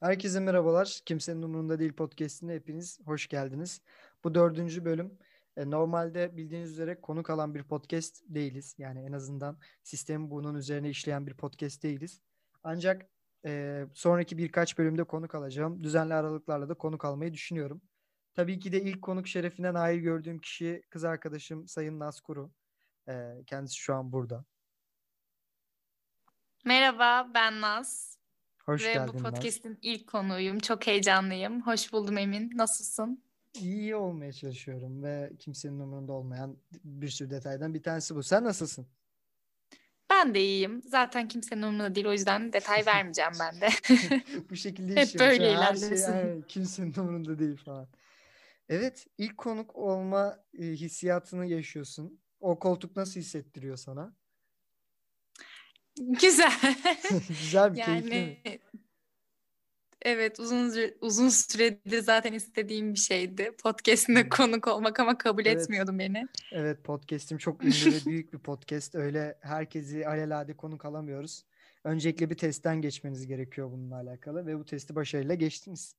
Herkese merhabalar. Kimsenin umurunda değil podcast'ine hepiniz hoş geldiniz. Bu dördüncü bölüm. E, normalde bildiğiniz üzere konuk alan bir podcast değiliz. Yani en azından sistemi bunun üzerine işleyen bir podcast değiliz. Ancak e, sonraki birkaç bölümde konuk alacağım. Düzenli aralıklarla da konuk almayı düşünüyorum. Tabii ki de ilk konuk şerefine nail gördüğüm kişi kız arkadaşım Sayın Naskuru. E, kendisi şu an burada. Merhaba, ben Naz. Hoş Ve geldin bu podcast'in ilk konuğuyum. Çok heyecanlıyım. Hoş buldum Emin. Nasılsın? İyi olmaya çalışıyorum ve kimsenin umurunda olmayan bir sürü detaydan bir tanesi bu. Sen nasılsın? Ben de iyiyim. Zaten kimsenin umurunda değil. O yüzden detay vermeyeceğim ben de. Bu şekilde Hep böyle şey ilerlesin. aynen, kimsenin umurunda değil falan. Evet, ilk konuk olma e, hissiyatını yaşıyorsun. O koltuk nasıl hissettiriyor sana? Güzel. Güzel bir keyifli? Yani evet uzun uzun süredir zaten istediğim bir şeydi. Podcast'inde konuk olmak ama kabul Evet. etmiyordum beni. Evet, podcast'im çok ünlü ve büyük bir podcast. Öyle herkesi alelade konuk alamıyoruz. Öncelikle bir testten geçmeniz gerekiyor bununla alakalı ve bu testi başarıyla geçtiniz.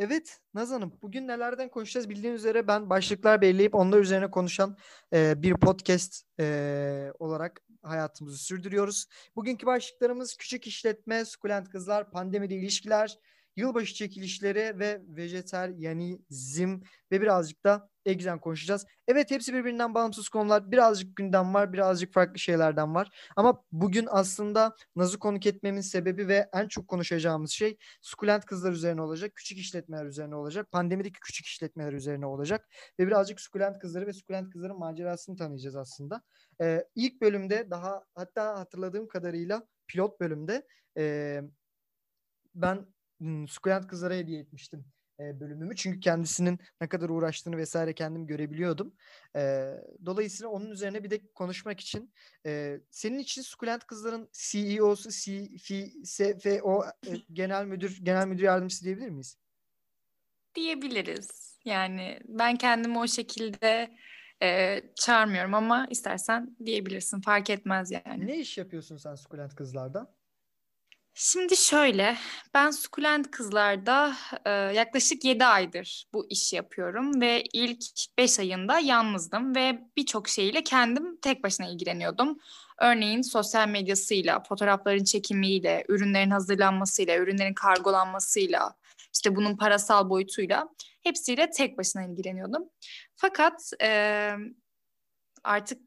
Evet Naz Hanım, bugün nelerden konuşacağız? Bildiğiniz üzere ben başlıklar belirleyip onlar üzerine konuşan e, bir podcast e, olarak hayatımızı sürdürüyoruz. Bugünkü başlıklarımız küçük işletme, sukulent kızlar, pandemide ilişkiler, yılbaşı çekilişleri ve vejeteryanizm ve birazcık da egzen konuşacağız. Evet hepsi birbirinden bağımsız konular. Birazcık gündem var, birazcık farklı şeylerden var. Ama bugün aslında Naz'ı konuk etmemin sebebi ve en çok konuşacağımız şey sukulent kızlar üzerine olacak, küçük işletmeler üzerine olacak, pandemideki küçük işletmeler üzerine olacak ve birazcık sukulent kızları ve sukulent kızların macerasını tanıyacağız aslında. Ee, ilk bölümde daha hatta hatırladığım kadarıyla pilot bölümde e, ben hmm, sukulent kızlara hediye etmiştim e, bölümümü. Çünkü kendisinin ne kadar uğraştığını vesaire kendim görebiliyordum. E, dolayısıyla onun üzerine bir de konuşmak için e, senin için sukulent kızların CEO'su, CFO, e, genel müdür, genel müdür yardımcısı diyebilir miyiz? Diyebiliriz. Yani ben kendimi o şekilde e, çağırmıyorum ama istersen diyebilirsin. Fark etmez yani. Ne iş yapıyorsun sen sukulent kızlarda? Şimdi şöyle, ben sukulent kızlarda e, yaklaşık 7 aydır bu işi yapıyorum ve ilk 5 ayında yalnızdım ve birçok şeyle kendim tek başına ilgileniyordum. Örneğin sosyal medyasıyla, fotoğrafların çekimiyle, ürünlerin hazırlanmasıyla, ürünlerin kargolanmasıyla, işte bunun parasal boyutuyla hepsiyle tek başına ilgileniyordum. Fakat e, artık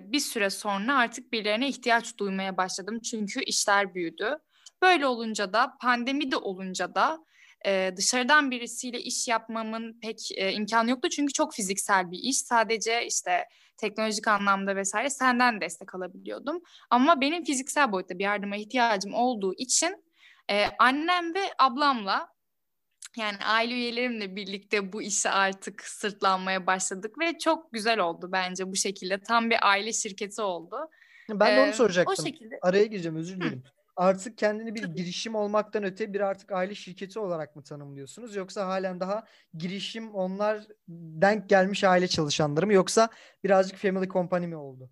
bir süre sonra artık birilerine ihtiyaç duymaya başladım çünkü işler büyüdü. Böyle olunca da pandemi de olunca da e, dışarıdan birisiyle iş yapmamın pek e, imkanı yoktu çünkü çok fiziksel bir iş. Sadece işte teknolojik anlamda vesaire senden destek alabiliyordum. Ama benim fiziksel boyutta bir yardıma ihtiyacım olduğu için e, annem ve ablamla yani aile üyelerimle birlikte bu işe artık sırtlanmaya başladık ve çok güzel oldu bence bu şekilde. Tam bir aile şirketi oldu. Ben de onu Ee, soracaktım. O şekilde. Araya gireceğim özür dilerim. Artık kendini bir girişim olmaktan öte bir artık aile şirketi olarak mı tanımlıyorsunuz? Yoksa halen daha girişim onlar denk gelmiş aile çalışanları mı? Yoksa birazcık family company mi oldu?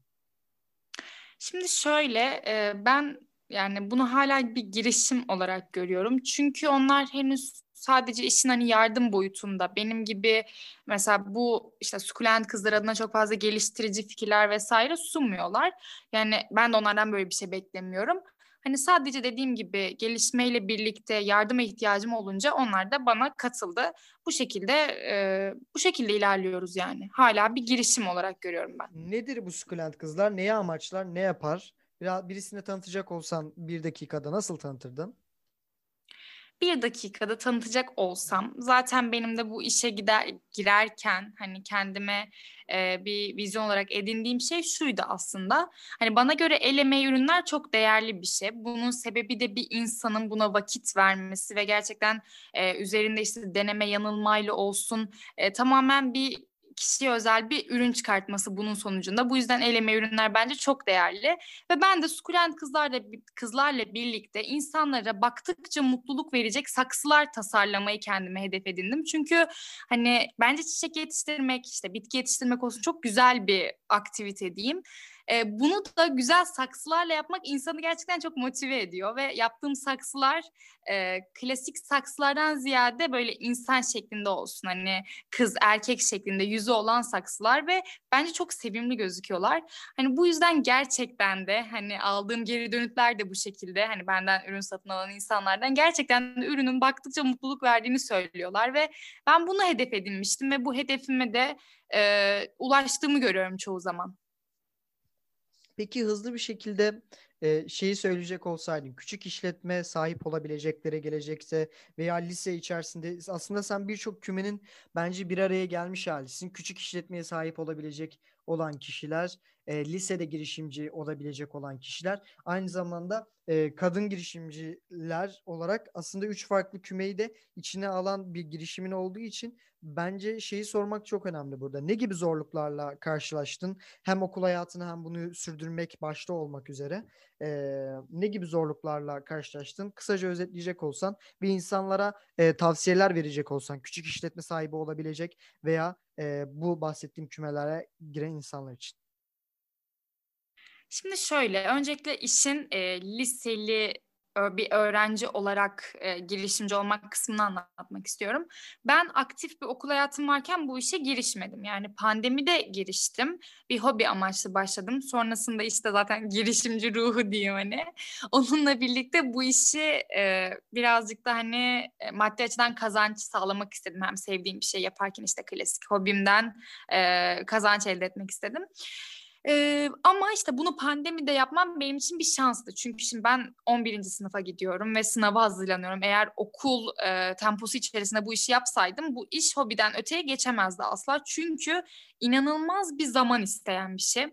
Şimdi şöyle e, ben yani bunu hala bir girişim olarak görüyorum. Çünkü onlar henüz sadece işin hani yardım boyutunda. Benim gibi mesela bu işte sukulent kızlar adına çok fazla geliştirici fikirler vesaire sunmuyorlar. Yani ben de onlardan böyle bir şey beklemiyorum. Hani sadece dediğim gibi gelişmeyle birlikte yardıma ihtiyacım olunca onlar da bana katıldı. Bu şekilde e, bu şekilde ilerliyoruz yani. Hala bir girişim olarak görüyorum ben. Nedir bu sukulent kızlar? Neye amaçlar? Ne yapar? Biraz birisine tanıtacak olsan bir dakikada nasıl tanıtırdın? Bir dakikada tanıtacak olsam zaten benim de bu işe gider girerken hani kendime e, bir vizyon olarak edindiğim şey şuydu aslında. Hani bana göre el emeği ürünler çok değerli bir şey. Bunun sebebi de bir insanın buna vakit vermesi ve gerçekten e, üzerinde işte deneme yanılmayla olsun e, tamamen bir kişiye özel bir ürün çıkartması bunun sonucunda. Bu yüzden el emeği ürünler bence çok değerli. Ve ben de sukulent kızlarla, kızlarla birlikte insanlara baktıkça mutluluk verecek saksılar tasarlamayı kendime hedef edindim. Çünkü hani bence çiçek yetiştirmek, işte bitki yetiştirmek olsun çok güzel bir aktivite diyeyim. E, bunu da güzel saksılarla yapmak insanı gerçekten çok motive ediyor ve yaptığım saksılar e, klasik saksılardan ziyade böyle insan şeklinde olsun. Hani kız erkek şeklinde yüzü olan saksılar ve bence çok sevimli gözüküyorlar. Hani bu yüzden gerçekten de hani aldığım geri dönütler de bu şekilde. Hani benden ürün satın alan insanlardan gerçekten de ürünün baktıkça mutluluk verdiğini söylüyorlar ve ben bunu hedef edinmiştim ve bu hedefime de e, ulaştığımı görüyorum çoğu zaman. Peki hızlı bir şekilde e, şeyi söyleyecek olsaydın, küçük işletme sahip olabileceklere gelecekse veya lise içerisinde aslında sen birçok kümenin bence bir araya gelmiş halisin. Küçük işletmeye sahip olabilecek olan kişiler, e, lisede girişimci olabilecek olan kişiler, aynı zamanda e, kadın girişimciler olarak aslında üç farklı kümeyi de içine alan bir girişimin olduğu için bence şeyi sormak çok önemli burada. Ne gibi zorluklarla karşılaştın? Hem okul hayatını hem bunu sürdürmek başta olmak üzere e, ne gibi zorluklarla karşılaştın? Kısaca özetleyecek olsan bir insanlara e, tavsiyeler verecek olsan küçük işletme sahibi olabilecek veya e, bu bahsettiğim kümelere giren insanlar için. Şimdi şöyle, öncelikle işin e, liseli bir öğrenci olarak e, girişimci olmak kısmını anlatmak istiyorum. Ben aktif bir okul hayatım varken bu işe girişmedim. Yani pandemide giriştim. Bir hobi amaçlı başladım. Sonrasında işte zaten girişimci ruhu diyeyim hani. Onunla birlikte bu işi e, birazcık da hani e, maddi açıdan kazanç sağlamak istedim. Hem sevdiğim bir şey yaparken işte klasik hobimden e, kazanç elde etmek istedim. Ee, ama işte bunu pandemide yapmam benim için bir şanstı. Çünkü şimdi ben 11. sınıfa gidiyorum ve sınava hazırlanıyorum. Eğer okul e, temposu içerisinde bu işi yapsaydım bu iş hobiden öteye geçemezdi asla. Çünkü inanılmaz bir zaman isteyen bir şey.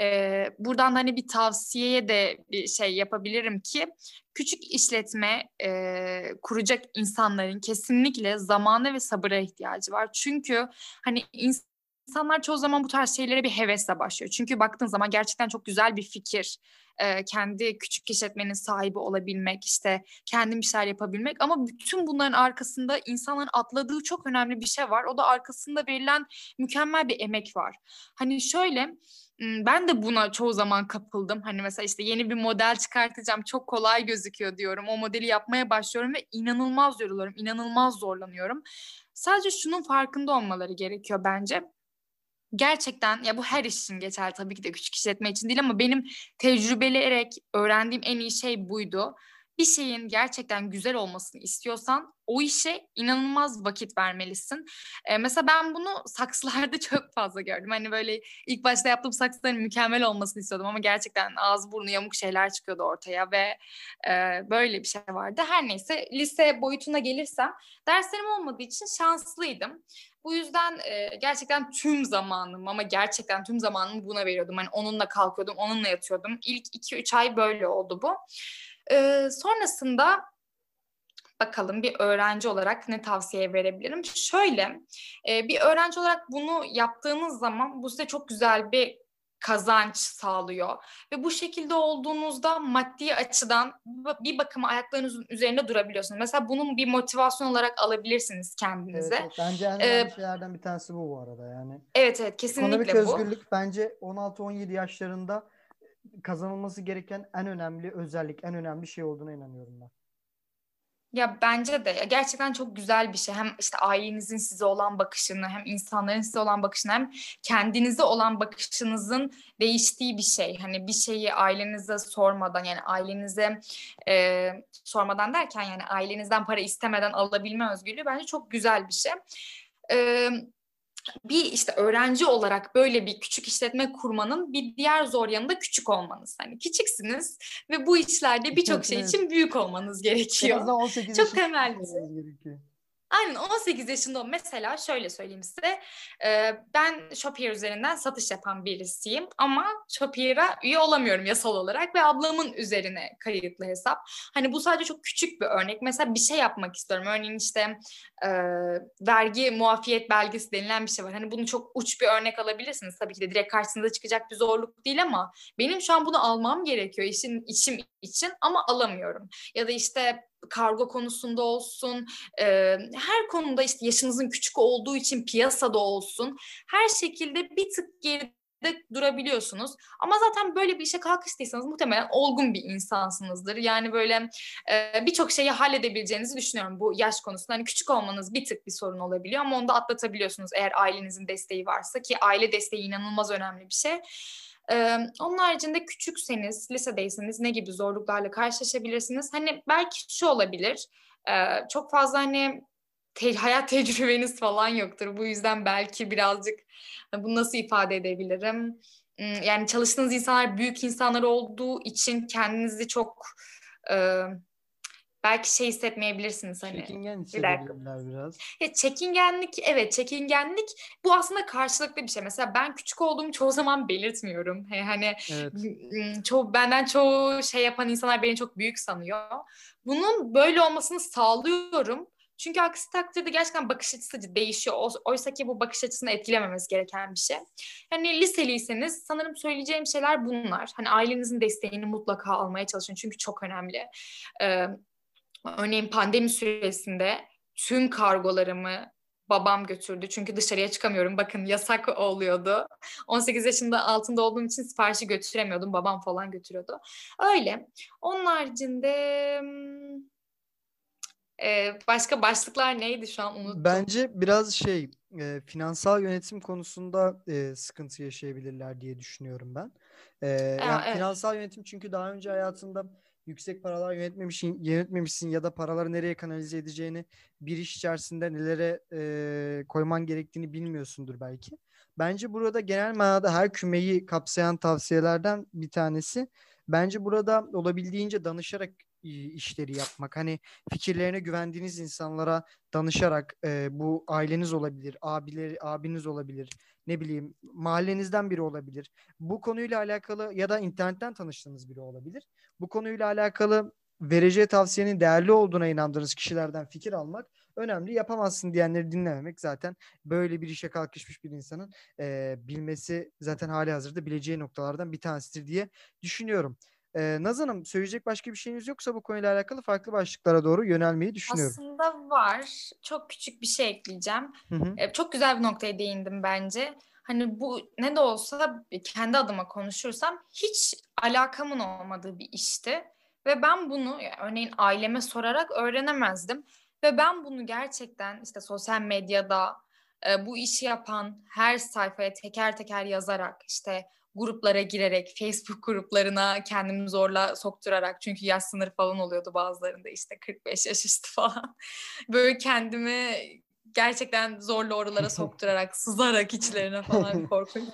Ee, buradan hani bir tavsiyeye de bir şey yapabilirim ki küçük işletme e, kuracak insanların kesinlikle zamana ve sabıra ihtiyacı var. Çünkü hani insan İnsanlar çoğu zaman bu tarz şeylere bir hevesle başlıyor. Çünkü baktığın zaman gerçekten çok güzel bir fikir. Ee, kendi küçük işletmenin sahibi olabilmek, işte kendi bir şeyler yapabilmek. Ama bütün bunların arkasında insanların atladığı çok önemli bir şey var. O da arkasında verilen mükemmel bir emek var. Hani şöyle ben de buna çoğu zaman kapıldım. Hani mesela işte yeni bir model çıkartacağım çok kolay gözüküyor diyorum. O modeli yapmaya başlıyorum ve inanılmaz yoruluyorum, inanılmaz zorlanıyorum. Sadece şunun farkında olmaları gerekiyor bence gerçekten ya bu her iş için geçer tabii ki de küçük işletme için değil ama benim tecrübeleyerek öğrendiğim en iyi şey buydu. Bir şeyin gerçekten güzel olmasını istiyorsan o işe inanılmaz vakit vermelisin. Ee, mesela ben bunu saksılarda çok fazla gördüm. Hani böyle ilk başta yaptığım saksıların mükemmel olmasını istiyordum ama gerçekten ağız burnu yamuk şeyler çıkıyordu ortaya ve e, böyle bir şey vardı. Her neyse lise boyutuna gelirsem derslerim olmadığı için şanslıydım. Bu yüzden e, gerçekten tüm zamanım ama gerçekten tüm zamanımı buna veriyordum. Hani onunla kalkıyordum, onunla yatıyordum. İlk 2-3 ay böyle oldu bu. E, sonrasında bakalım bir öğrenci olarak ne tavsiye verebilirim? Şöyle, e, bir öğrenci olarak bunu yaptığınız zaman bu size çok güzel bir kazanç sağlıyor. Ve bu şekilde olduğunuzda maddi açıdan bir bakıma ayaklarınızın üzerinde durabiliyorsunuz. Mesela bunun bir motivasyon olarak alabilirsiniz kendinize. Evet, evet. Bence en önemli ee, şeylerden bir tanesi bu bu arada yani. Evet evet kesinlikle Ekonomik bu. özgürlük bence 16-17 yaşlarında kazanılması gereken en önemli özellik, en önemli şey olduğuna inanıyorum ben. Ya bence de ya gerçekten çok güzel bir şey. Hem işte ailenizin size olan bakışını, hem insanların size olan bakışını, hem kendinize olan bakışınızın değiştiği bir şey. Hani bir şeyi ailenize sormadan yani ailenize e, sormadan derken yani ailenizden para istemeden alabilme özgürlüğü bence çok güzel bir şey. E, bir işte öğrenci olarak böyle bir küçük işletme kurmanın bir diğer zor yanı da küçük olmanız. Hani küçüksünüz ve bu işlerde birçok şey için büyük olmanız gerekiyor. Çok temel. Aynen 18 yaşında mesela şöyle söyleyeyim size. E, ben Shopier üzerinden satış yapan birisiyim ama Shopier'a üye olamıyorum yasal olarak ve ablamın üzerine kayıtlı hesap. Hani bu sadece çok küçük bir örnek. Mesela bir şey yapmak istiyorum. Örneğin işte e, vergi muafiyet belgesi denilen bir şey var. Hani bunu çok uç bir örnek alabilirsiniz. Tabii ki de direkt karşınıza çıkacak bir zorluk değil ama benim şu an bunu almam gerekiyor işin içim için ama alamıyorum. Ya da işte kargo konusunda olsun, e, her konuda işte yaşınızın küçük olduğu için piyasada olsun, her şekilde bir tık geri de durabiliyorsunuz. Ama zaten böyle bir işe kalkıştıysanız muhtemelen olgun bir insansınızdır. Yani böyle e, birçok şeyi halledebileceğinizi düşünüyorum bu yaş konusunda. Hani küçük olmanız bir tık bir sorun olabiliyor ama onu da atlatabiliyorsunuz eğer ailenizin desteği varsa ki aile desteği inanılmaz önemli bir şey. Ee, onun haricinde küçükseniz, lisedeyseniz ne gibi zorluklarla karşılaşabilirsiniz? Hani belki şu olabilir, e, çok fazla hani te- hayat tecrübeniz falan yoktur. Bu yüzden belki birazcık bunu nasıl ifade edebilirim? Hmm, yani çalıştığınız insanlar büyük insanlar olduğu için kendinizi çok e, belki şey hissetmeyebilirsiniz hani. Çekingen hissedebilirler biraz. Ya çekingenlik evet çekingenlik bu aslında karşılıklı bir şey. Mesela ben küçük olduğumu çoğu zaman belirtmiyorum. Hani evet. çoğu benden çoğu şey yapan insanlar beni çok büyük sanıyor. Bunun böyle olmasını sağlıyorum. Çünkü aksi takdirde gerçekten bakış açısı değişiyor. Oysa ki bu bakış açısını etkilememesi gereken bir şey. Yani liseliyseniz sanırım söyleyeceğim şeyler bunlar. Hani ailenizin desteğini mutlaka almaya çalışın. Çünkü çok önemli. Ee, örneğin pandemi süresinde tüm kargolarımı babam götürdü. Çünkü dışarıya çıkamıyorum. Bakın yasak oluyordu. 18 yaşında altında olduğum için siparişi götüremiyordum. Babam falan götürüyordu. Öyle. Onun haricinde ee, başka başlıklar neydi şu an unuttum. Bence biraz şey e, finansal yönetim konusunda e, sıkıntı yaşayabilirler diye düşünüyorum ben. E, yani evet. Finansal yönetim çünkü daha önce hayatında yüksek paralar yönetmemişsin, yönetmemişsin ya da paraları nereye kanalize edeceğini bir iş içerisinde nelere e, koyman gerektiğini bilmiyorsundur belki. Bence burada genel manada her kümeyi kapsayan tavsiyelerden bir tanesi. Bence burada olabildiğince danışarak işleri yapmak. Hani fikirlerine güvendiğiniz insanlara danışarak e, bu aileniz olabilir, abileri, abiniz olabilir, ne bileyim mahallenizden biri olabilir. Bu konuyla alakalı ya da internetten tanıştığınız biri olabilir. Bu konuyla alakalı vereceği tavsiyenin değerli olduğuna inandığınız kişilerden fikir almak önemli. Yapamazsın diyenleri dinlememek zaten böyle bir işe kalkışmış bir insanın e, bilmesi zaten hali hazırda bileceği noktalardan bir tanesidir diye düşünüyorum. Ee, Naz Hanım söyleyecek başka bir şeyiniz yoksa bu konuyla alakalı farklı başlıklara doğru yönelmeyi düşünüyorum. Aslında var. Çok küçük bir şey ekleyeceğim. Hı hı. Ee, çok güzel bir noktaya değindim bence. Hani bu ne de olsa kendi adıma konuşursam hiç alakamın olmadığı bir işti. Ve ben bunu örneğin aileme sorarak öğrenemezdim. Ve ben bunu gerçekten işte sosyal medyada e, bu işi yapan her sayfaya teker teker yazarak işte gruplara girerek, Facebook gruplarına kendimi zorla sokturarak çünkü yaş sınırı falan oluyordu bazılarında işte 45 yaş üstü falan. Böyle kendimi gerçekten zorla oralara sokturarak, sızarak içlerine falan korkunç.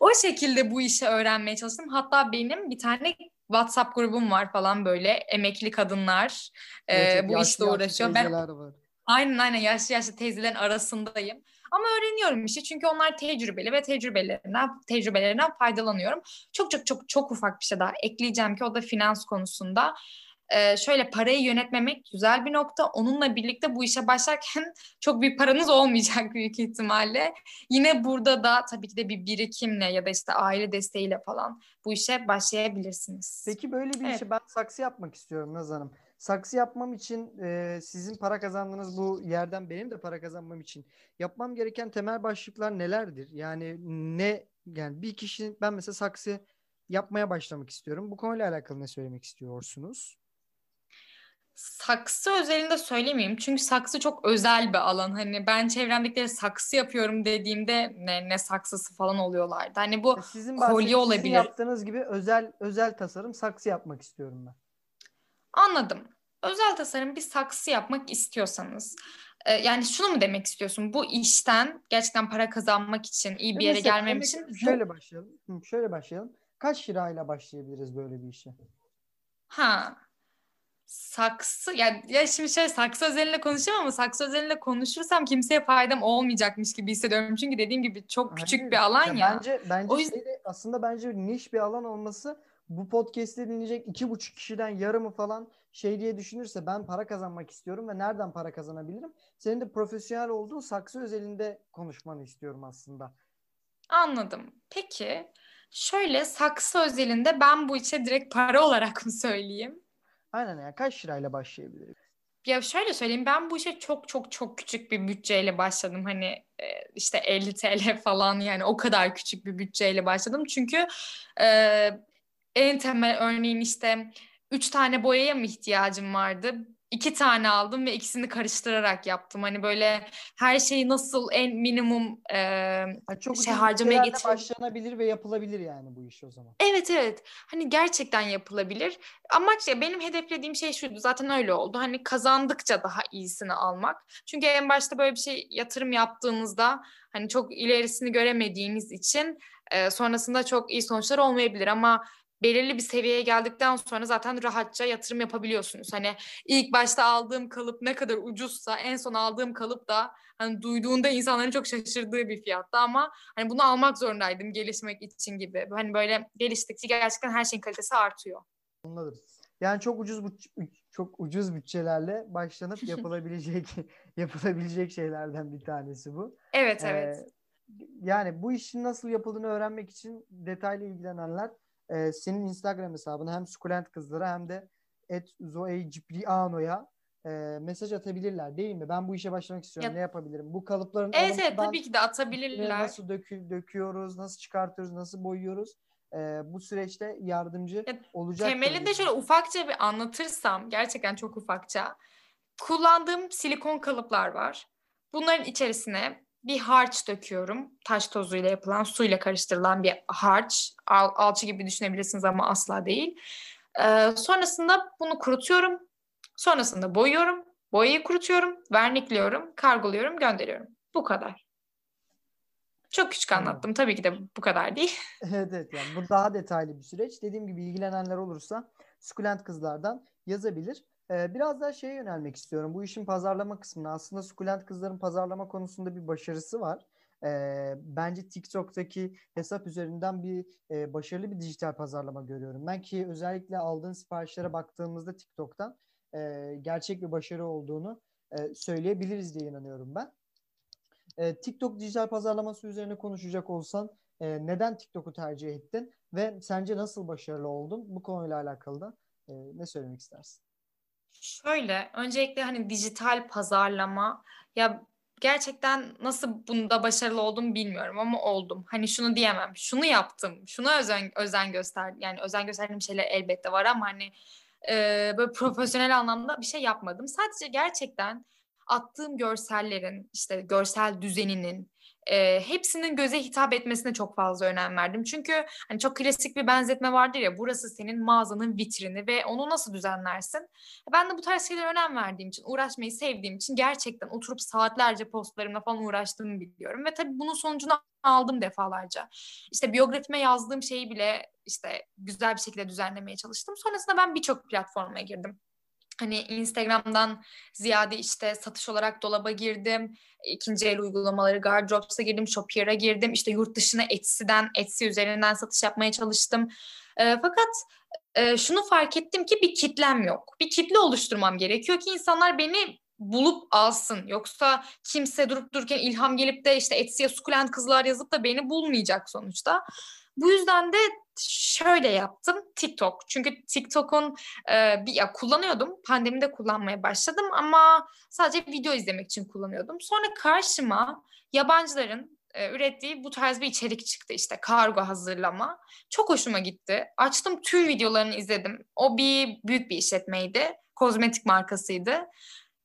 O şekilde bu işi öğrenmeye çalıştım. Hatta benim bir tane WhatsApp grubum var falan böyle emekli kadınlar evet, e, bu işte uğraşıyor. Ben var. Aynen aynen yaşlı yaşlı teyzelerin arasındayım. Ama öğreniyorum işte çünkü onlar tecrübeli ve tecrübelerinden tecrübelerinden faydalanıyorum. Çok çok çok çok ufak bir şey daha ekleyeceğim ki o da finans konusunda. Ee, şöyle parayı yönetmemek güzel bir nokta. Onunla birlikte bu işe başlarken çok büyük paranız olmayacak büyük ihtimalle. Yine burada da tabii ki de bir birikimle ya da işte aile desteğiyle falan bu işe başlayabilirsiniz. Peki böyle bir evet. işi ben saksı yapmak istiyorum Naz Hanım saksı yapmam için e, sizin para kazandığınız bu yerden benim de para kazanmam için yapmam gereken temel başlıklar nelerdir? Yani ne yani bir kişi ben mesela saksı yapmaya başlamak istiyorum. Bu konuyla alakalı ne söylemek istiyorsunuz? Saksı özelinde söylemeyeyim. Çünkü saksı çok özel bir alan. Hani ben çevremdekileri saksı yapıyorum dediğimde ne, ne saksısı falan oluyorlardı. Hani bu sizin kolye olabilir. Sizin yaptığınız gibi özel özel tasarım saksı yapmak istiyorum ben. Anladım. Özel tasarım bir saksı yapmak istiyorsanız e, yani şunu mu demek istiyorsun? Bu işten gerçekten para kazanmak için, iyi bir yere Mesela, gelmem için şöyle başlayalım. Şöyle başlayalım. Kaç lirayla başlayabiliriz böyle bir işe? Ha. Saksı ya, ya şimdi şey saksı özelinde konuşacağım ama saksı özelinde konuşursam kimseye faydam olmayacakmış gibi hissediyorum. Çünkü dediğim gibi çok küçük Hayır. bir alan ya. ya. Bence bence o yüzden... şeyde, aslında bence niş bir alan olması bu podcast'i dinleyecek iki buçuk kişiden yarımı falan şey diye düşünürse ben para kazanmak istiyorum ve nereden para kazanabilirim? Senin de profesyonel olduğun saksı özelinde konuşmanı istiyorum aslında. Anladım. Peki şöyle saksı özelinde ben bu işe direkt para olarak mı söyleyeyim? Aynen ya kaç lirayla başlayabilirim? Ya şöyle söyleyeyim ben bu işe çok çok çok küçük bir bütçeyle başladım. Hani e, işte 50 TL falan yani o kadar küçük bir bütçeyle başladım. Çünkü e, en temel örneğin işte üç tane boyaya mı ihtiyacım vardı? iki tane aldım ve ikisini karıştırarak yaptım. Hani böyle her şeyi nasıl en minimum e, yani çok şey harcamaya getir. başlanabilir ve yapılabilir yani bu iş o zaman. Evet evet. Hani gerçekten yapılabilir. Amaç ya benim hedeflediğim şey şuydu. Zaten öyle oldu. Hani kazandıkça daha iyisini almak. Çünkü en başta böyle bir şey yatırım yaptığınızda hani çok ilerisini göremediğiniz için e, sonrasında çok iyi sonuçlar olmayabilir ama belirli bir seviyeye geldikten sonra zaten rahatça yatırım yapabiliyorsunuz. Hani ilk başta aldığım kalıp ne kadar ucuzsa en son aldığım kalıp da hani duyduğunda insanların çok şaşırdığı bir fiyatta ama hani bunu almak zorundaydım gelişmek için gibi. Hani böyle geliştikçe gerçekten her şeyin kalitesi artıyor. Anladım. Yani çok ucuz çok ucuz bütçelerle başlanıp yapılabilecek yapılabilecek şeylerden bir tanesi bu. Evet, evet. Ee, yani bu işin nasıl yapıldığını öğrenmek için detaylı ilgilenenler e, senin Instagram hesabına hem Sukulent Kızlara hem de et Zoe Cipriano'ya e, mesaj atabilirler değil mi? Ben bu işe başlamak istiyorum. Ya, ne yapabilirim? Bu kalıpların Evet evet tabii ki de atabilirler. Nasıl dökü, döküyoruz, nasıl çıkartıyoruz, nasıl boyuyoruz? E, bu süreçte yardımcı ya, olacak. Temelinde şöyle ufakça bir anlatırsam gerçekten çok ufakça. Kullandığım silikon kalıplar var. Bunların içerisine bir harç döküyorum. Taş tozuyla yapılan, suyla karıştırılan bir harç. Al, alçı gibi düşünebilirsiniz ama asla değil. Ee, sonrasında bunu kurutuyorum. Sonrasında boyuyorum. Boyayı kurutuyorum, vernikliyorum, kargoluyorum, gönderiyorum. Bu kadar. Çok küçük anlattım. Tabii ki de bu kadar değil. evet evet yani bu daha detaylı bir süreç. Dediğim gibi ilgilenenler olursa sukulent kızlardan yazabilir. Ee, biraz daha şeye yönelmek istiyorum. Bu işin pazarlama kısmına. Aslında sukulent kızların pazarlama konusunda bir başarısı var. Ee, bence TikTok'taki hesap üzerinden bir e, başarılı bir dijital pazarlama görüyorum. Ben ki özellikle aldığın siparişlere baktığımızda TikTok'tan e, gerçek bir başarı olduğunu e, söyleyebiliriz diye inanıyorum ben. TikTok dijital pazarlaması üzerine konuşacak olsan neden TikTok'u tercih ettin ve sence nasıl başarılı oldun? Bu konuyla alakalı da ne söylemek istersin? Şöyle, öncelikle hani dijital pazarlama ya gerçekten nasıl bunda başarılı oldum bilmiyorum ama oldum. Hani şunu diyemem. Şunu yaptım. Şuna özen özen göster yani özen gösterdiğim şeyler elbette var ama hani e, böyle profesyonel anlamda bir şey yapmadım. Sadece gerçekten attığım görsellerin işte görsel düzeninin e, hepsinin göze hitap etmesine çok fazla önem verdim. Çünkü hani çok klasik bir benzetme vardır ya burası senin mağazanın vitrini ve onu nasıl düzenlersin? Ben de bu tarz şeylere önem verdiğim için, uğraşmayı sevdiğim için gerçekten oturup saatlerce postlarımla falan uğraştığımı biliyorum. Ve tabii bunun sonucunu aldım defalarca. İşte biyografime yazdığım şeyi bile işte güzel bir şekilde düzenlemeye çalıştım. Sonrasında ben birçok platforma girdim. Hani Instagram'dan ziyade işte satış olarak dolaba girdim. ikinci el uygulamaları Gardrops'a girdim, Shopier'a girdim. İşte yurt dışına Etsy'den, Etsy üzerinden satış yapmaya çalıştım. E, fakat e, şunu fark ettim ki bir kitlem yok. Bir kitle oluşturmam gerekiyor ki insanlar beni bulup alsın. Yoksa kimse durup dururken ilham gelip de işte Etsy'ye sukulent kızlar yazıp da beni bulmayacak sonuçta. Bu yüzden de şöyle yaptım TikTok. Çünkü TikTok'un e, bir ya kullanıyordum. Pandemide kullanmaya başladım ama sadece video izlemek için kullanıyordum. Sonra karşıma yabancıların e, ürettiği bu tarz bir içerik çıktı işte kargo hazırlama. Çok hoşuma gitti. Açtım tüm videolarını izledim. O bir büyük bir işletmeydi. Kozmetik markasıydı.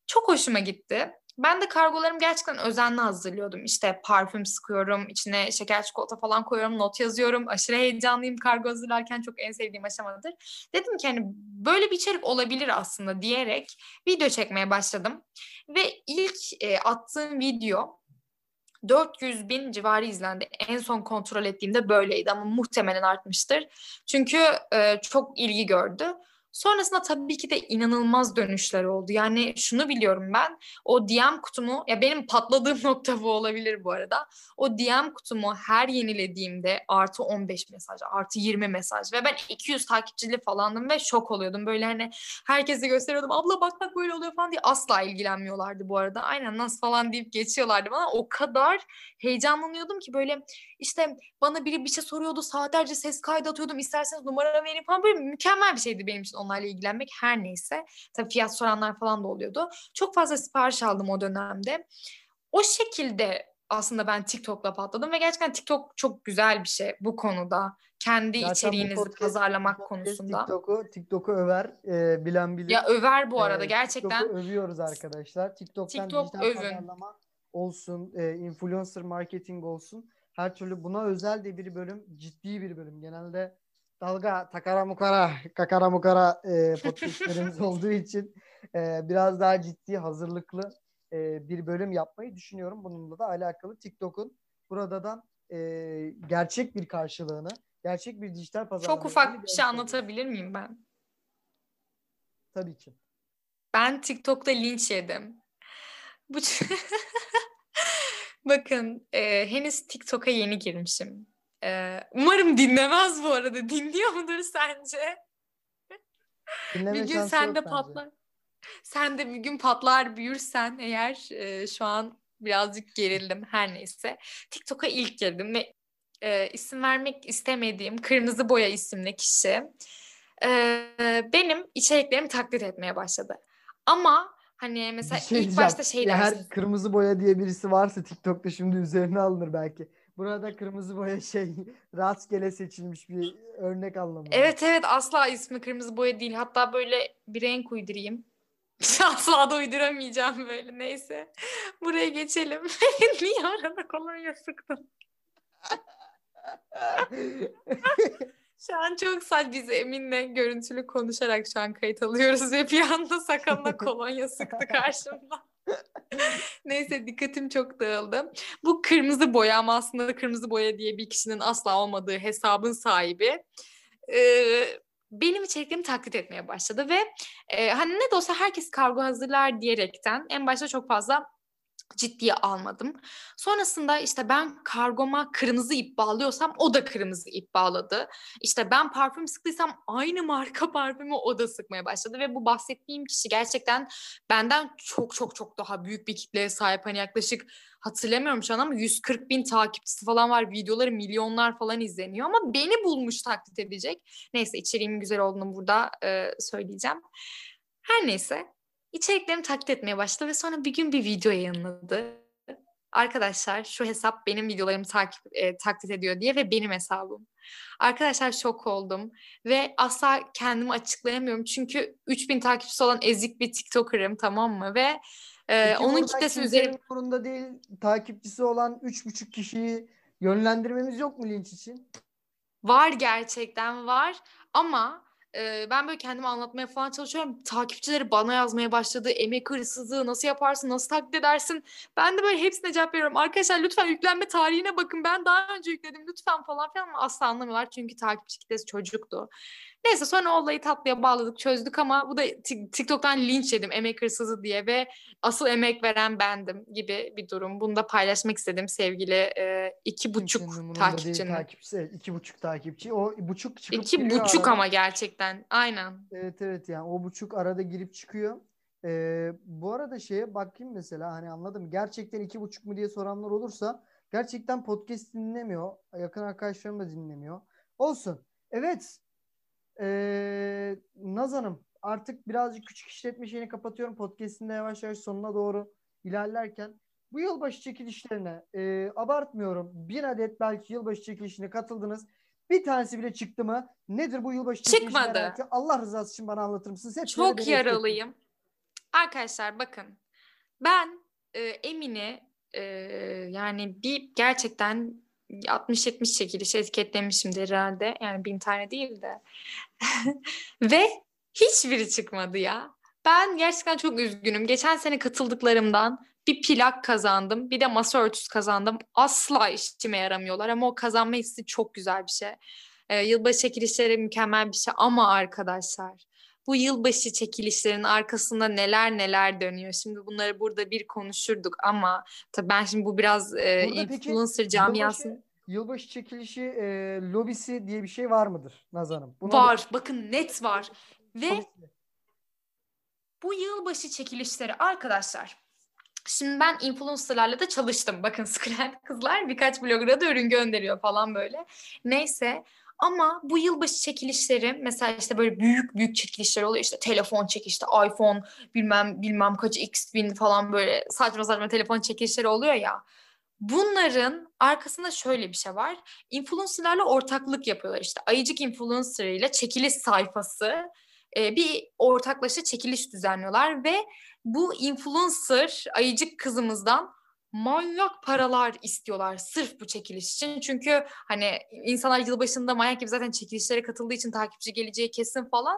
Çok hoşuma gitti. Ben de kargolarımı gerçekten özenli hazırlıyordum. İşte parfüm sıkıyorum, içine şeker çikolata falan koyuyorum, not yazıyorum. Aşırı heyecanlıyım kargo hazırlarken çok en sevdiğim aşamadır. Dedim ki hani böyle bir içerik olabilir aslında diyerek video çekmeye başladım. Ve ilk e, attığım video 400 bin civarı izlendi. En son kontrol ettiğimde böyleydi ama muhtemelen artmıştır. Çünkü e, çok ilgi gördü. Sonrasında tabii ki de inanılmaz dönüşler oldu. Yani şunu biliyorum ben. O DM kutumu ya benim patladığım nokta bu olabilir bu arada. O DM kutumu her yenilediğimde artı 15 mesaj, artı 20 mesaj ve ben 200 takipçili falandım ve şok oluyordum. Böyle hani herkese gösteriyordum. Abla bak bak böyle oluyor falan diye asla ilgilenmiyorlardı bu arada. Aynen nasıl falan deyip geçiyorlardı bana. O kadar heyecanlanıyordum ki böyle işte bana biri bir şey soruyordu. Saatlerce ses kaydı atıyordum. İsterseniz numara vereyim falan. Böyle mükemmel bir şeydi benim için onlarla ilgilenmek her neyse. Tabii fiyat soranlar falan da oluyordu. Çok fazla sipariş aldım o dönemde. O şekilde aslında ben TikTok'la patladım ve gerçekten TikTok çok güzel bir şey bu konuda. Kendi Zaten içeriğinizi podcast- pazarlamak podcast konusunda. TikTok'u TikTok'u över e, bilen bilir. Ya över bu arada Ee, gerçekten. TikTok'u övüyoruz arkadaşlar. TikTok'tan TikTok dijital övün. pazarlama olsun, e, influencer marketing olsun. Her türlü buna özel de bir bölüm, ciddi bir bölüm. Genelde dalga, takara mukara, kakara mukara e, podcastlerimiz olduğu için e, biraz daha ciddi, hazırlıklı e, bir bölüm yapmayı düşünüyorum. Bununla da alakalı TikTok'un buradan e, gerçek bir karşılığını, gerçek bir dijital pazarlama. Çok ufak bir şey anlatabilir miyim ben? Tabii ki. Ben TikTok'ta linç yedim. Bu Bakın e, henüz TikTok'a yeni girmişim. E, umarım dinlemez bu arada. Dinliyor mudur sence? Dinleme bir gün sen de bence. patlar. Sen de bir gün patlar büyürsen eğer e, şu an birazcık gerildim her neyse. TikTok'a ilk girdim ve e, isim vermek istemediğim Kırmızı Boya isimli kişi e, benim içeriklerimi taklit etmeye başladı. Ama hani mesela Bir şey ilk başta şey Ya dersin. her kırmızı boya diye birisi varsa TikTok'ta şimdi üzerine alınır belki. Burada kırmızı boya şey rastgele seçilmiş bir örnek anlamında. Evet evet asla ismi kırmızı boya değil. Hatta böyle bir renk uydurayım. Asla da uyduramayacağım böyle neyse. Buraya geçelim. Niye arada kolonya sıktın? Şu an çok saç biz Emin'le görüntülü konuşarak şu an kayıt alıyoruz ve bir anda sakalına kolonya sıktı karşımda. Neyse dikkatim çok dağıldı. Bu kırmızı boya ama aslında kırmızı boya diye bir kişinin asla olmadığı hesabın sahibi. Ee, benim içeriklerimi taklit etmeye başladı ve e, hani ne de olsa herkes kargo hazırlar diyerekten en başta çok fazla ciddiye almadım. Sonrasında işte ben kargoma kırmızı ip bağlıyorsam o da kırmızı ip bağladı. İşte ben parfüm sıktıysam aynı marka parfümü o da sıkmaya başladı ve bu bahsettiğim kişi gerçekten benden çok çok çok daha büyük bir kitleye sahip. Hani yaklaşık hatırlamıyorum şu an ama 140 bin takipçisi falan var. Videoları milyonlar falan izleniyor ama beni bulmuş taklit edecek. Neyse içeriğimin güzel olduğunu burada e, söyleyeceğim. Her neyse içeriklerimi taklit etmeye başladı ve sonra bir gün bir video yayınladı. Arkadaşlar şu hesap benim videolarımı takip e, taklit ediyor diye ve benim hesabım. Arkadaşlar şok oldum ve asla kendimi açıklayamıyorum çünkü 3000 takipçisi olan ezik bir TikToker'ım tamam mı ve e, Peki onun kitlesi üzerine umurunda değil takipçisi olan 3,5 kişiyi yönlendirmemiz yok mu linç için? Var gerçekten var ama ben böyle kendimi anlatmaya falan çalışıyorum. Takipçileri bana yazmaya başladı. Emek hırsızlığı nasıl yaparsın, nasıl taklit edersin? Ben de böyle hepsine cevap veriyorum. Arkadaşlar lütfen yüklenme tarihine bakın. Ben daha önce yükledim lütfen falan filan ama asla anlamıyorlar. Çünkü takipçi kitlesi çocuktu. Neyse sonra olayı tatlıya bağladık, çözdük ama bu da Tik- TikTok'tan linç yedim emek hırsızı diye ve asıl emek veren bendim gibi bir durum. Bunu da paylaşmak istedim sevgili e, iki buçuk takipçinin. takipçisi. Evet, iki buçuk takipçi. O buçuk çıkıp İki buçuk arada. ama gerçekten. Aynen. Evet evet yani o buçuk arada girip çıkıyor. Ee, bu arada şeye bakayım mesela hani anladım. Gerçekten iki buçuk mu diye soranlar olursa gerçekten podcast dinlemiyor. Yakın arkadaşlarım da dinlemiyor. Olsun. Evet. Ee, Naz Hanım artık birazcık küçük işletme şeyini kapatıyorum. Podcast'in de yavaş yavaş sonuna doğru ilerlerken bu yılbaşı çekilişlerine e, abartmıyorum. Bir adet belki yılbaşı çekilişine katıldınız. Bir tanesi bile çıktı mı? Nedir bu yılbaşı çekilişi Çıkmadı. ediyorum. Allah rızası için bana anlatır mısınız? Hep Çok yaralıyım. Arkadaşlar bakın. Ben e, Emin'i e, yani bir gerçekten 60-70 çekiliş etiketlemişimdir herhalde. Yani bin tane değil de. Ve hiçbiri çıkmadı ya. Ben gerçekten çok üzgünüm. Geçen sene katıldıklarımdan bir plak kazandım. Bir de masa örtüsü kazandım. Asla işime yaramıyorlar ama o kazanma hissi çok güzel bir şey. Ee, yılbaşı çekilişleri mükemmel bir şey ama arkadaşlar bu yılbaşı çekilişlerin arkasında neler neler dönüyor. Şimdi bunları burada bir konuşurduk ama tabii ben şimdi bu biraz e, Burada influencer camiasının Yılbaşı, yılbaşı çekilişi e, lobisi diye bir şey var mıdır Naz Hanım? Buna var. Bakın net var. Ve Lobisi. bu yılbaşı çekilişleri arkadaşlar Şimdi ben influencerlarla da çalıştım. Bakın Screen kızlar birkaç blogger'a da ürün gönderiyor falan böyle. Neyse Ama bu yılbaşı çekilişleri mesela işte böyle büyük büyük çekilişler oluyor. işte telefon çekilişte iPhone bilmem bilmem kaç X bin falan böyle saçma saçma telefon çekilişleri oluyor ya. Bunların arkasında şöyle bir şey var. Influencerlarla ortaklık yapıyorlar işte. Ayıcık influencer ile çekiliş sayfası e, bir ortaklaşa çekiliş düzenliyorlar ve bu influencer ayıcık kızımızdan manyak paralar istiyorlar sırf bu çekiliş için. Çünkü hani insanlar yılbaşında manyak gibi zaten çekilişlere katıldığı için takipçi geleceği kesin falan.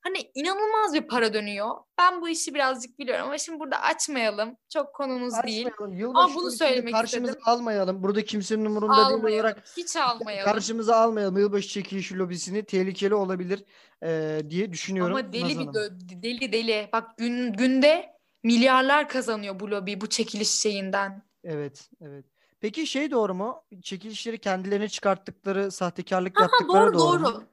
Hani inanılmaz bir para dönüyor. Ben bu işi birazcık biliyorum ama şimdi burada açmayalım. Çok konumuz değil. Yılbaşı ama bunu söylemek karşımıza istedim. almayalım. Burada kimsenin umurunda değil Almayalım. olarak Hiç almayalım. karşımıza almayalım. Yılbaşı çekilişi lobisini tehlikeli olabilir e, diye düşünüyorum. Ama deli Naz bir deli deli. Bak gün günde milyarlar kazanıyor bu lobi bu çekiliş şeyinden. Evet, evet. Peki şey doğru mu? Çekilişleri kendilerine çıkarttıkları, sahtekarlık Aha, yaptıkları doğru doğru mu? doğru.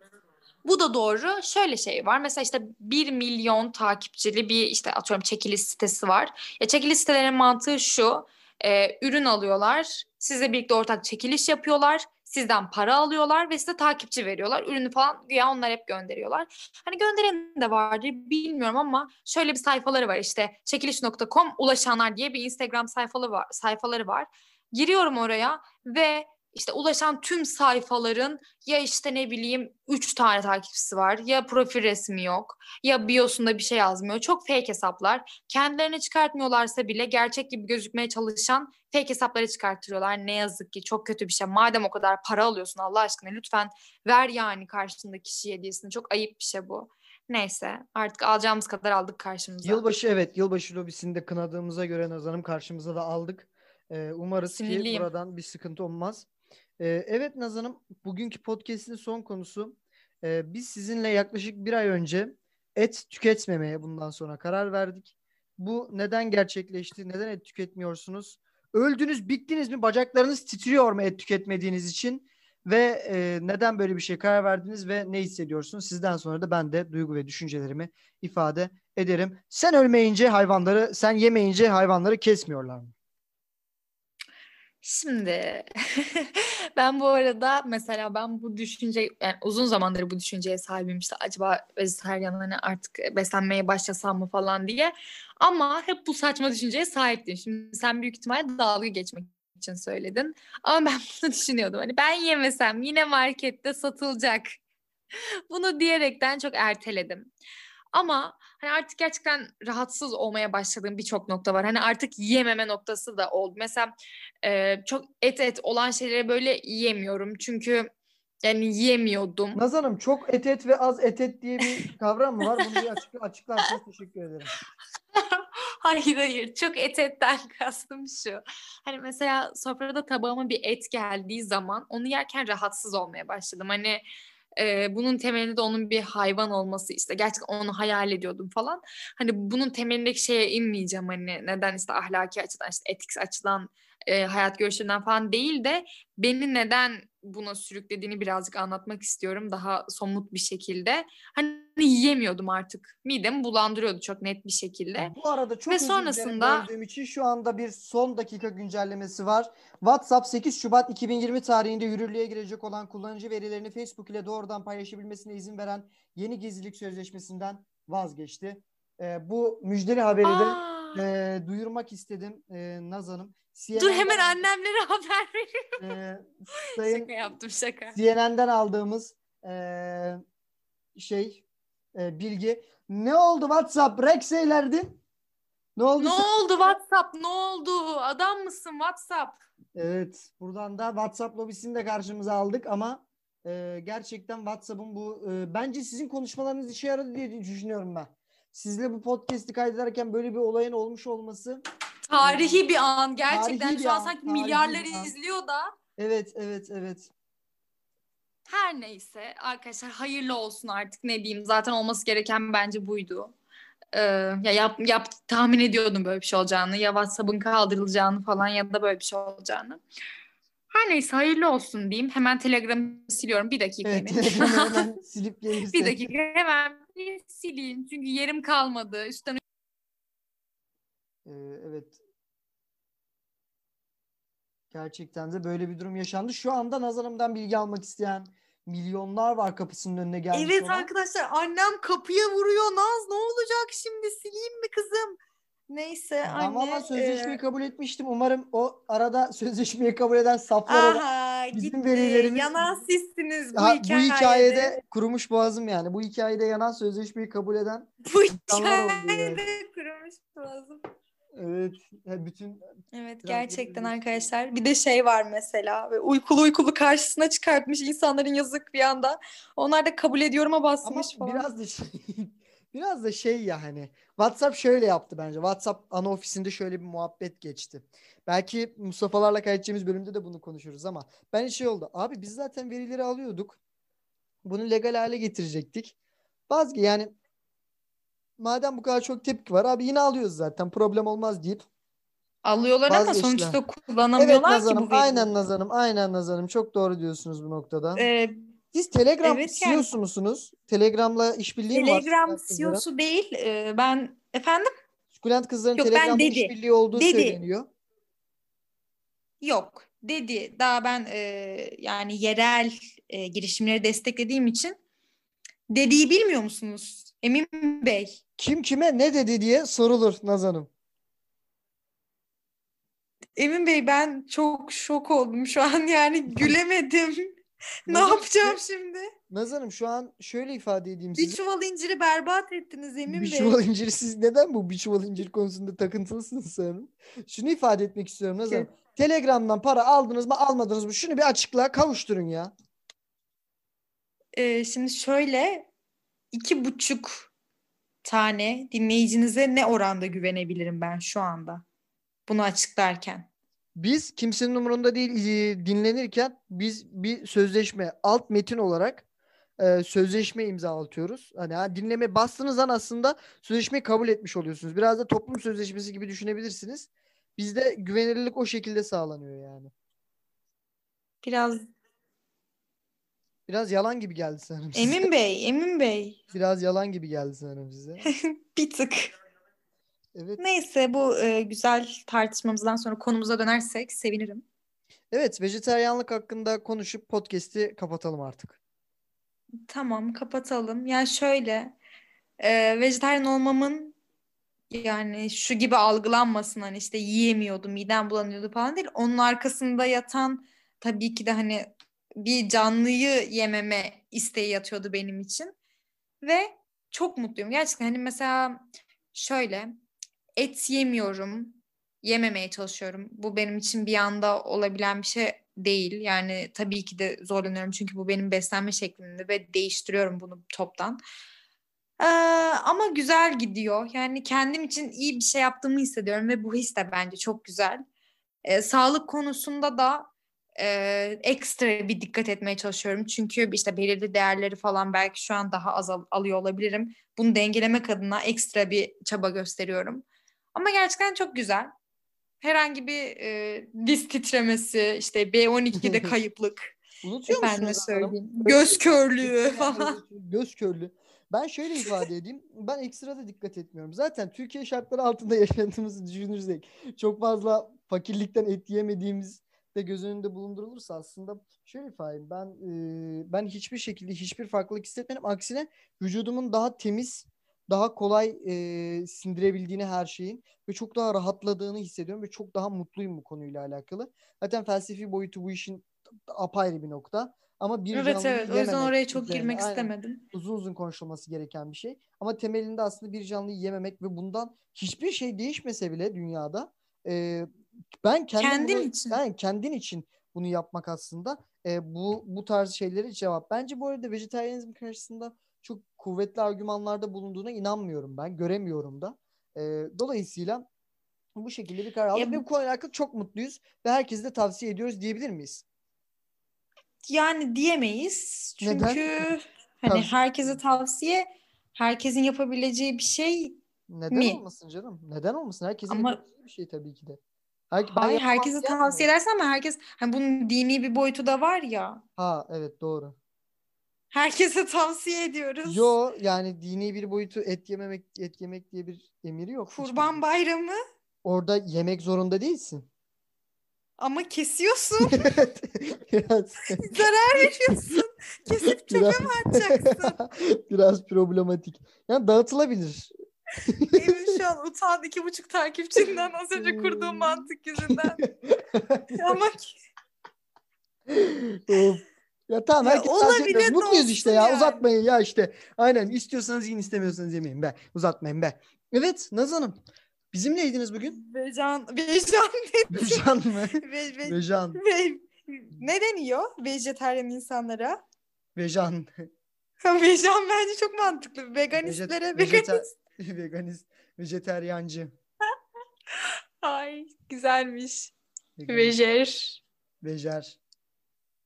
Bu da doğru. Şöyle şey var. Mesela işte 1 milyon takipçili bir işte atıyorum çekiliş sitesi var. Ya çekiliş sitelerinin mantığı şu. e, ürün alıyorlar. Sizle birlikte ortak çekiliş yapıyorlar. Sizden para alıyorlar ve size takipçi veriyorlar. Ürünü falan güya onlar hep gönderiyorlar. Hani gönderen de vardır bilmiyorum ama şöyle bir sayfaları var işte çekiliş.com ulaşanlar diye bir Instagram sayfaları var, sayfaları var. Giriyorum oraya ve işte ulaşan tüm sayfaların ya işte ne bileyim 3 tane takipçisi var ya profil resmi yok ya biosunda bir şey yazmıyor. Çok fake hesaplar. Kendilerini çıkartmıyorlarsa bile gerçek gibi gözükmeye çalışan fake hesapları çıkartıyorlar. Ne yazık ki çok kötü bir şey. Madem o kadar para alıyorsun Allah aşkına lütfen ver yani karşındaki kişiye hediyesini. Çok ayıp bir şey bu. Neyse artık alacağımız kadar aldık karşımıza. Yılbaşı evet, yılbaşı lobisini de kınadığımıza göre Naz Hanım karşımıza da aldık. Ee, umarız ki Sinirliyim. buradan bir sıkıntı olmaz. Ee, evet Naz Hanım, bugünkü podcast'in son konusu. Ee, biz sizinle yaklaşık bir ay önce et tüketmemeye bundan sonra karar verdik. Bu neden gerçekleşti? Neden et tüketmiyorsunuz? Öldünüz, bittiniz mi? Bacaklarınız titriyor mu et tüketmediğiniz için? Ve e, neden böyle bir şey karar verdiniz ve ne hissediyorsunuz? Sizden sonra da ben de duygu ve düşüncelerimi ifade ederim. Sen ölmeyince hayvanları, sen yemeyince hayvanları kesmiyorlar mı? Şimdi ben bu arada mesela ben bu düşünce yani uzun zamandır bu düşünceye sahibim işte acaba vejetaryen hani artık beslenmeye başlasam mı falan diye ama hep bu saçma düşünceye sahiptim. Şimdi sen büyük ihtimalle dalga geçmek için söyledin ama ben bunu düşünüyordum hani ben yemesem yine markette satılacak bunu diyerekten çok erteledim. Ama hani artık gerçekten rahatsız olmaya başladığım birçok nokta var. Hani artık yememe noktası da oldu. Mesela e, çok et et olan şeyleri böyle yiyemiyorum. Çünkü yani yiyemiyordum. Naz Hanım çok et et ve az et et diye bir kavram mı var? Bunu bir açık, açıklarsanız teşekkür ederim. hayır hayır çok et etten kastım şu. Hani mesela sofrada tabağıma bir et geldiği zaman onu yerken rahatsız olmaya başladım. Hani e, bunun temelinde de onun bir hayvan olması işte gerçekten onu hayal ediyordum falan. Hani bunun temelindeki şeye inmeyeceğim hani neden işte ahlaki açıdan işte etik açıdan e, hayat görüşünden falan değil de beni neden buna sürüklediğini birazcık anlatmak istiyorum daha somut bir şekilde. Hani yiyemiyordum artık. Midemi bulandırıyordu çok net bir şekilde. Bu arada çok Ve sonrasında- böldüğüm için şu anda bir son dakika güncellemesi var. WhatsApp 8 Şubat 2020 tarihinde yürürlüğe girecek olan kullanıcı verilerini Facebook ile doğrudan paylaşabilmesine izin veren yeni gizlilik sözleşmesinden vazgeçti. Ee, bu müjdeli haberi de Aa, e, duyurmak istedim e, Naz Hanım. dur CNN'den hemen annemlere haber veriyorum. e, sayın Şaka yaptım şaka. CNN'den aldığımız e, şey e, bilgi. Ne oldu WhatsApp? Rex eylerdin. Ne oldu? Ne oldu WhatsApp? Ne oldu? Adam mısın WhatsApp? Evet, buradan da WhatsApp lobisini de karşımıza aldık ama e, gerçekten WhatsApp'ın bu e, bence sizin konuşmalarınız işe yaradı diye düşünüyorum ben. Sizle bu podcast'i kaydederken böyle bir olayın olmuş olması Tarihi bir an gerçekten. Tarihi Şu an an, sanki an. izliyor da. evet evet evet. Her neyse arkadaşlar hayırlı olsun artık ne diyeyim. Zaten olması gereken bence buydu. Ee, ya yap, yap tahmin ediyordum böyle bir şey olacağını. Ya WhatsApp'ın kaldırılacağını falan ya da böyle bir şey olacağını. Her neyse hayırlı olsun diyeyim. Hemen Telegram'ı siliyorum. Bir dakika Evet, hemen silip gelirse. bir dakika hemen bir sileyim. Çünkü yerim kalmadı. Üstten Ee, evet. Gerçekten de böyle bir durum yaşandı. Şu anda Naz Hanım'dan bilgi almak isteyen, Milyonlar var kapısının önüne gelmiş Evet olan. arkadaşlar annem kapıya vuruyor. Naz ne olacak şimdi sileyim mi kızım? Neyse Ben anne. valla sözleşmeyi e, kabul etmiştim. Umarım o arada sözleşmeyi kabul eden saflar Aha bizim gitti. verilerimiz- Yanan sizsiniz bu, Ha, bu hikayede. hikayede kurumuş boğazım yani. Bu hikayede yanan sözleşmeyi kabul eden Bu yani. hikayede kurumuş boğazım. evet bütün Evet gerçekten arkadaşlar. Bir de şey var mesela. ve Uykulu uykulu karşısına çıkartmış insanların yazık bir anda. Onlar da kabul ediyorum'a ama basmış falan. biraz da şey, biraz da şey ya hani WhatsApp şöyle yaptı bence. WhatsApp ana ofisinde şöyle bir muhabbet geçti. Belki Mustafa'larla kaydedeceğimiz bölümde de bunu konuşuruz ama ben şey oldu. Abi biz zaten verileri alıyorduk. Bunu legal hale getirecektik. Vazge yani madem bu kadar çok tepki var abi yine alıyoruz zaten problem olmaz deyip Alıyorlar ama Vazgeçtiler. sonuçta Evet kullanamıyorlar ki Nazan'ım bu veriyi. aynen Nazan'ım aynen Nazan'ım çok doğru diyorsunuz bu noktada. Ee, Siz Telegram evet yani. CEO'su musunuz? Telegram'la işbirliği mi var? Telegram? CEO'su değil. Ee, ben efendim Sukulent kızların Yok, Telegram'la işbirliği olduğu Dedi. söyleniyor. yok dedi. Daha ben e, yani yerel e, girişimleri desteklediğim için dediği bilmiyor musunuz? Emin Bey. Kim kime ne dedi diye sorulur Nazan'ım. Emin Bey ben çok şok oldum şu an yani gülemedim. Ne Nazan, yapacağım şimdi? Nazan'ım şu an şöyle ifade edeyim Bir size. çuval inciri berbat ettiniz Emin Bir Bey. çuval incir siz neden bu bir çuval incir konusunda takıntılısınız sanırım. Şunu ifade etmek istiyorum Nazan'ım. Telegram'dan para aldınız mı almadınız mı? Şunu bir açıklığa kavuşturun ya. Ee, şimdi şöyle iki buçuk tane dinleyicinize ne oranda güvenebilirim ben şu anda bunu açıklarken? Biz kimsenin umurunda değil e, dinlenirken biz bir sözleşme alt metin olarak e, sözleşme imzalatıyoruz. Hani ha, dinleme bastığınız an aslında sözleşmeyi kabul etmiş oluyorsunuz. Biraz da toplum sözleşmesi gibi düşünebilirsiniz. Bizde güvenilirlik o şekilde sağlanıyor yani. Biraz Biraz yalan gibi geldi sanırım size. Emin Bey, Emin Bey Biraz yalan gibi geldi sanırım size. bir tık. Evet. Neyse bu e, güzel tartışmamızdan sonra konumuza dönersek sevinirim. Evet, vejetaryenlik hakkında konuşup podcast'i kapatalım artık. Tamam kapatalım. Yani şöyle e, vejetaryen olmamın yani şu gibi algılanmasın hani işte yiyemiyordum, midem bulanıyordu falan değil. Onun arkasında yatan tabii ki de hani bir canlıyı yememe isteği yatıyordu benim için. Ve çok mutluyum. Gerçekten hani mesela şöyle et yemiyorum, yememeye çalışıyorum. Bu benim için bir anda olabilen bir şey değil. Yani tabii ki de zorlanıyorum çünkü bu benim beslenme şeklimde ve değiştiriyorum bunu toptan. Ee, ama güzel gidiyor. Yani kendim için iyi bir şey yaptığımı hissediyorum ve bu his de bence çok güzel. Ee, sağlık konusunda da e, ekstra bir dikkat etmeye çalışıyorum. Çünkü işte belirli değerleri falan belki şu an daha az al- alıyor olabilirim. Bunu dengelemek adına ekstra bir çaba gösteriyorum. Ama gerçekten çok güzel. Herhangi bir e, diz titremesi, işte B12'de kayıplık, Unutuyor efendime musunuz söyleyeyim, göz körlüğü falan. Göz körlüğü. Ben şöyle ifade edeyim. Ben ekstra da dikkat etmiyorum. Zaten Türkiye şartları altında yaşadığımızı düşünürsek çok fazla fakirlikten et yemediğimiz de göz önünde bulundurulursa aslında şöyle ifade edeyim. Ben e, ben hiçbir şekilde hiçbir farklılık hissetmedim. Aksine vücudumun daha temiz, daha kolay e, sindirebildiğini her şeyin ve çok daha rahatladığını hissediyorum ve çok daha mutluyum bu konuyla alakalı. Zaten felsefi boyutu bu işin apayrı bir nokta. Ama bir Evet evet o yüzden oraya çok üzerine. girmek Aynen istemedim. uzun uzun konuşulması gereken bir şey. Ama temelinde aslında bir canlıyı yememek ve bundan hiçbir şey değişmese bile dünyada e, ben kendim Kendin bunu- için. yani kendin için bunu yapmak aslında e, bu bu tarz şeyleri cevap. Bence bu arada vejetaryenizm karşısında çok kuvvetli argümanlarda bulunduğuna inanmıyorum ben. Göremiyorum da. E, dolayısıyla bu şekilde bir karar aldık ve bu- konuyla alakalı çok mutluyuz ve herkese de tavsiye ediyoruz diyebilir miyiz? Yani diyemeyiz. Çünkü Neden? hani Tavsiye- herkese tavsiye herkesin yapabileceği bir şey Neden Mi? olmasın canım? Neden olmasın? Herkesin Ama- yapabileceği bir şey tabii ki de. Her, Hayır herkese tavsiye edersen ama herkes hani bunun dini bir boyutu da var ya. Ha evet doğru. Herkese tavsiye ediyoruz. Yo yani dini bir boyutu et yememek et yemek diye bir emiri yok. hiçbir- Kurban bayramı Orada yemek zorunda değilsin. ama kesiyorsun. Biraz zarar veriyorsun. Kesip çöpe Biraz- mi atacaksın? Biraz problematik. Yani dağıtılabilir. Emin şu an utandı iki buçuk takipçinden az önce kurduğum mantık yüzünden. Ama Of. Ya tamam Ya herkes olabilir olabilir, Mutluyuz işte ya. yani. Uzatmayın ya işte. Aynen istiyorsanız yiyin istemiyorsanız yemeyin be. Uzatmayın be. Evet Naz Hanım. Bizimleydiniz bugün. vegan, vegan ne? Vejan mı? Ve, ve, Vejan. ve, ne deniyor vejetaryen insanlara? Vejan. Vegan bence çok mantıklı. Veganistlere Vejet- veganist. Veganist. Vejeteryancı. Ay güzelmiş. Vegan. Vejer. Vejer.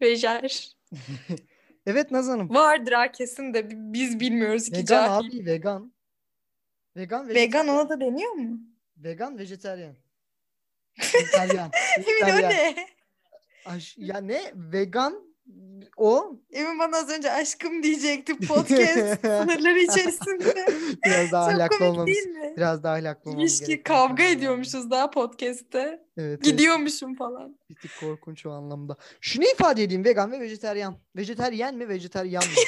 Vejer. Evet Naz Hanım. Vardır ha kesin de bi- biz bilmiyoruz ki Vegan cahil. abi vegan. Vegan, Vegan ona da deniyor mu? Vegan, vejeteryan. Vejeteryan. Emin o ne? Aş- ya ne? Vegan o Emin bana az önce aşkım diyecekti podcast sınırları içerisinde. biraz daha ahlaklı olmamız. değil mi? Biraz daha ahlaklı olmamız İlişki kavga ediyormuşuz daha podcast'te. Evet, evet. Gidiyormuşum falan. Bir tık korkunç o anlamda. Şunu ifade edeyim vegan ve vejeteryan. Vejeteryen mi vejeteryan mı? Ya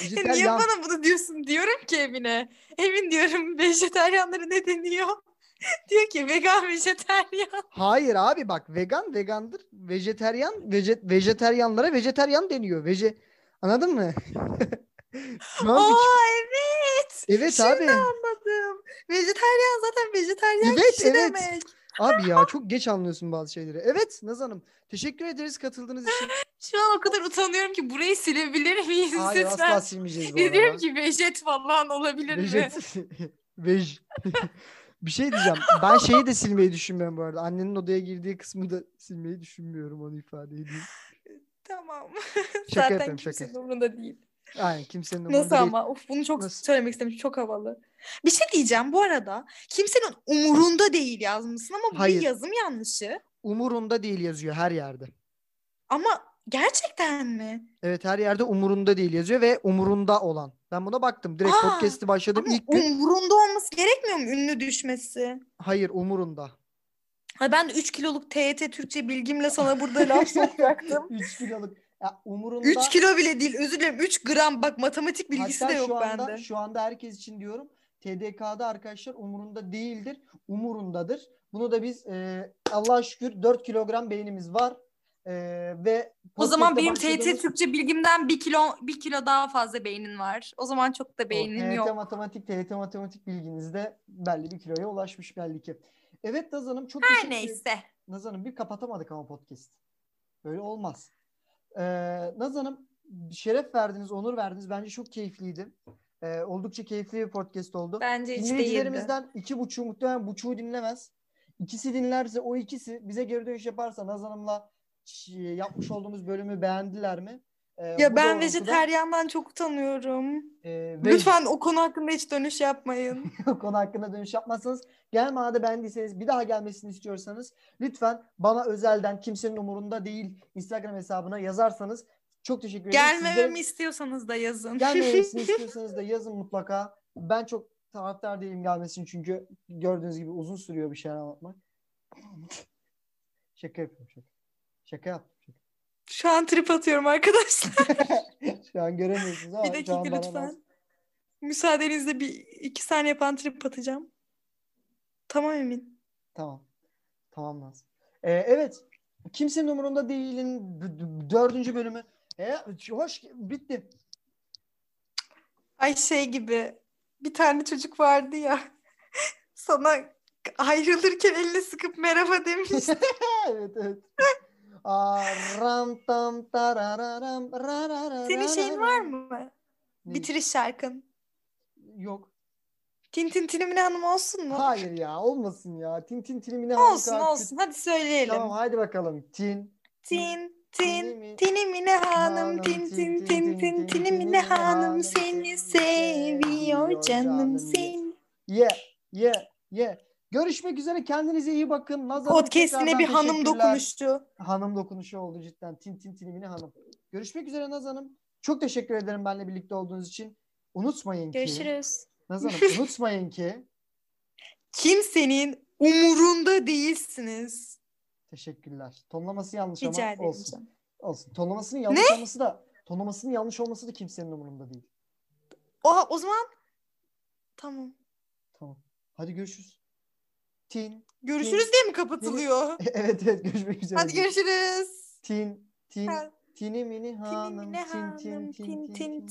Niye vejeteryan. bana bunu diyorsun? Diyorum ki Emine. Emin diyorum vejetaryenlere ne deniyor? Diyor ki vegan vejetaryen. Hayır abi bak vegan vegandır. Vejeteryan veje, vejeteryanlara vejeteryan deniyor. Veje Anladın mı? Şu an bir- evet. Evet Şimdi abi. anladım. Vejetaryen zaten vejetaryen Evet, kişi evet. demek. Abi ya çok geç anlıyorsun bazı şeyleri. Evet Naz Hanım. Teşekkür ederiz katıldığınız için. Şu an o kadar utanıyorum ki burayı silebilir miyiz Hayır asla lütfen? silmeyeceğiz bu Biz diyorum arada. ki vejet falan olabilir mi? Vejet. Vej. Bir şey diyeceğim. Ben şeyi de silmeyi düşünmüyorum bu arada. Annenin odaya girdiği kısmı da silmeyi düşünmüyorum onu ifade edeyim. Tamam. Şaka Zaten şaka. kimsenin umurunda değil. Aynen kimsenin umurunda Nasıl değil. ama? Of, bunu çok Nasıl? söylemek istemiş. Çok havalı. Bir şey diyeceğim bu arada. Kimsenin umurunda değil yazmışsın ama bu Hayır. bir yazım yanlışı. Umurunda değil yazıyor her yerde. Ama gerçekten mi? Evet her yerde umurunda değil yazıyor ve umurunda olan. Ben buna baktım. Direkt Aa, podcast'i başladım ilk gün. umurunda olması gerekmiyor mu ünlü düşmesi? Hayır umurunda. Ha ben de 3 kiloluk TYT Türkçe bilgimle sana burada laf sokacaktım. 3 kiloluk. Ya, umurunda. 3 kilo bile değil özür dilerim 3 gram bak matematik bilgisi Hatta de yok şu anda, bende. Şu anda herkes için diyorum. TDK'da arkadaşlar umurunda değildir. Umurundadır. Bunu da biz e, Allah'a şükür 4 kilogram beynimiz var. E, ve O zaman benim podcast'e TYT başladığımız- Türkçe bilgimden 1 kilo 1 kilo daha fazla beynin var. O zaman çok da O beynin TYT yok. matematik, TYT matematik bilginizde belli bir kiloya ulaşmış belli ki. Evet Naz Hanım çok Her neyse. Naz Hanım bir kapatamadık ama podcast. Böyle olmaz. Ee, Naz Hanım şeref verdiniz, onur verdiniz. Bence çok keyifliydi. Ee, oldukça keyifli bir podcast oldu. Bence hiç değildi. Dinleyicilerimizden iki buçuğu muhtemelen buçuğu dinlemez. İkisi dinlerse o ikisi bize geri dönüş yaparsa Naz Hanım'la yapmış olduğumuz bölümü beğendiler mi? Ee, Ya ben vejeteryandan çok utanıyorum. e, ve Lütfen o konu hakkında hiç dönüş yapmayın. konu hakkında dönüş yapmazsanız gelmeye de beğendiyseniz bir daha gelmesini istiyorsanız lütfen bana özelden kimsenin umurunda değil Instagram hesabına yazarsanız çok teşekkür ederim. Gelmememi istiyorsanız da yazın. Gelmemesini istiyorsanız da yazın mutlaka. Ben çok taraftar değilim gelmesini çünkü gördüğünüz gibi uzun sürüyor bir şeyler anlatmak. şaka yapıyorum şaka. Şaka yaptım. Şu an trip atıyorum arkadaşlar. Şu an göremiyorsunuz ama bir dakika bana lütfen. bas- Müsaadenizle bir iki saniye yapan trip atacağım. Tamam Emin. Tamam. Tamam Naz. Ee, evet. Kimsenin umurunda değilin dördüncü bölümü. E, hoş bitti. Ay şey gibi bir tane çocuk vardı ya sana ayrılırken elini sıkıp merhaba demişti. evet evet. Ram tam tarararam rararara. Senin şeyin var mı? Ne? Bitiriş şarkın. Yok. Tintin Tinimine Hanım olsun mu? Hayır ya olmasın ya. Tin tin tinimine olsun harika. olsun. Hadi söyleyelim. Tamam hadi bakalım. Tin. Tin tin tinimine hanım Hanım, tin tin, tin tin, tin tin, tin tin, tinimine hanım hanım seni seviyor canım seni. Ye ye ye. Görüşmek üzere. Kendinize iyi bakın. Naz Hanım, Podcast'ine bir hanım dokunuştu. Hanım dokunuşu oldu cidden. Tin tin tinimine hanım. Görüşmek üzere Naz Hanım. Çok teşekkür ederim benimle birlikte olduğunuz için. Unutmayın ki. Görüşürüz. Naz Hanım unutmayın ki. Kimsenin umurunda değilsiniz. Teşekkürler. Tonlaması yanlış Rica ama ederim olsun. canım. Olsun. Tonlamasının yanlış olması da Tonamasının yanlış olması da kimsenin umurunda değil. Oha o zaman tamam. Tamam. Hadi görüşürüz. Tin. Görüşürüz diye mi kapatılıyor? evet evet görüşmek üzere. Hadi görüşürüz. Tin. Tin. Tini mini Tin tin hanım, tin tin tin. tin tin.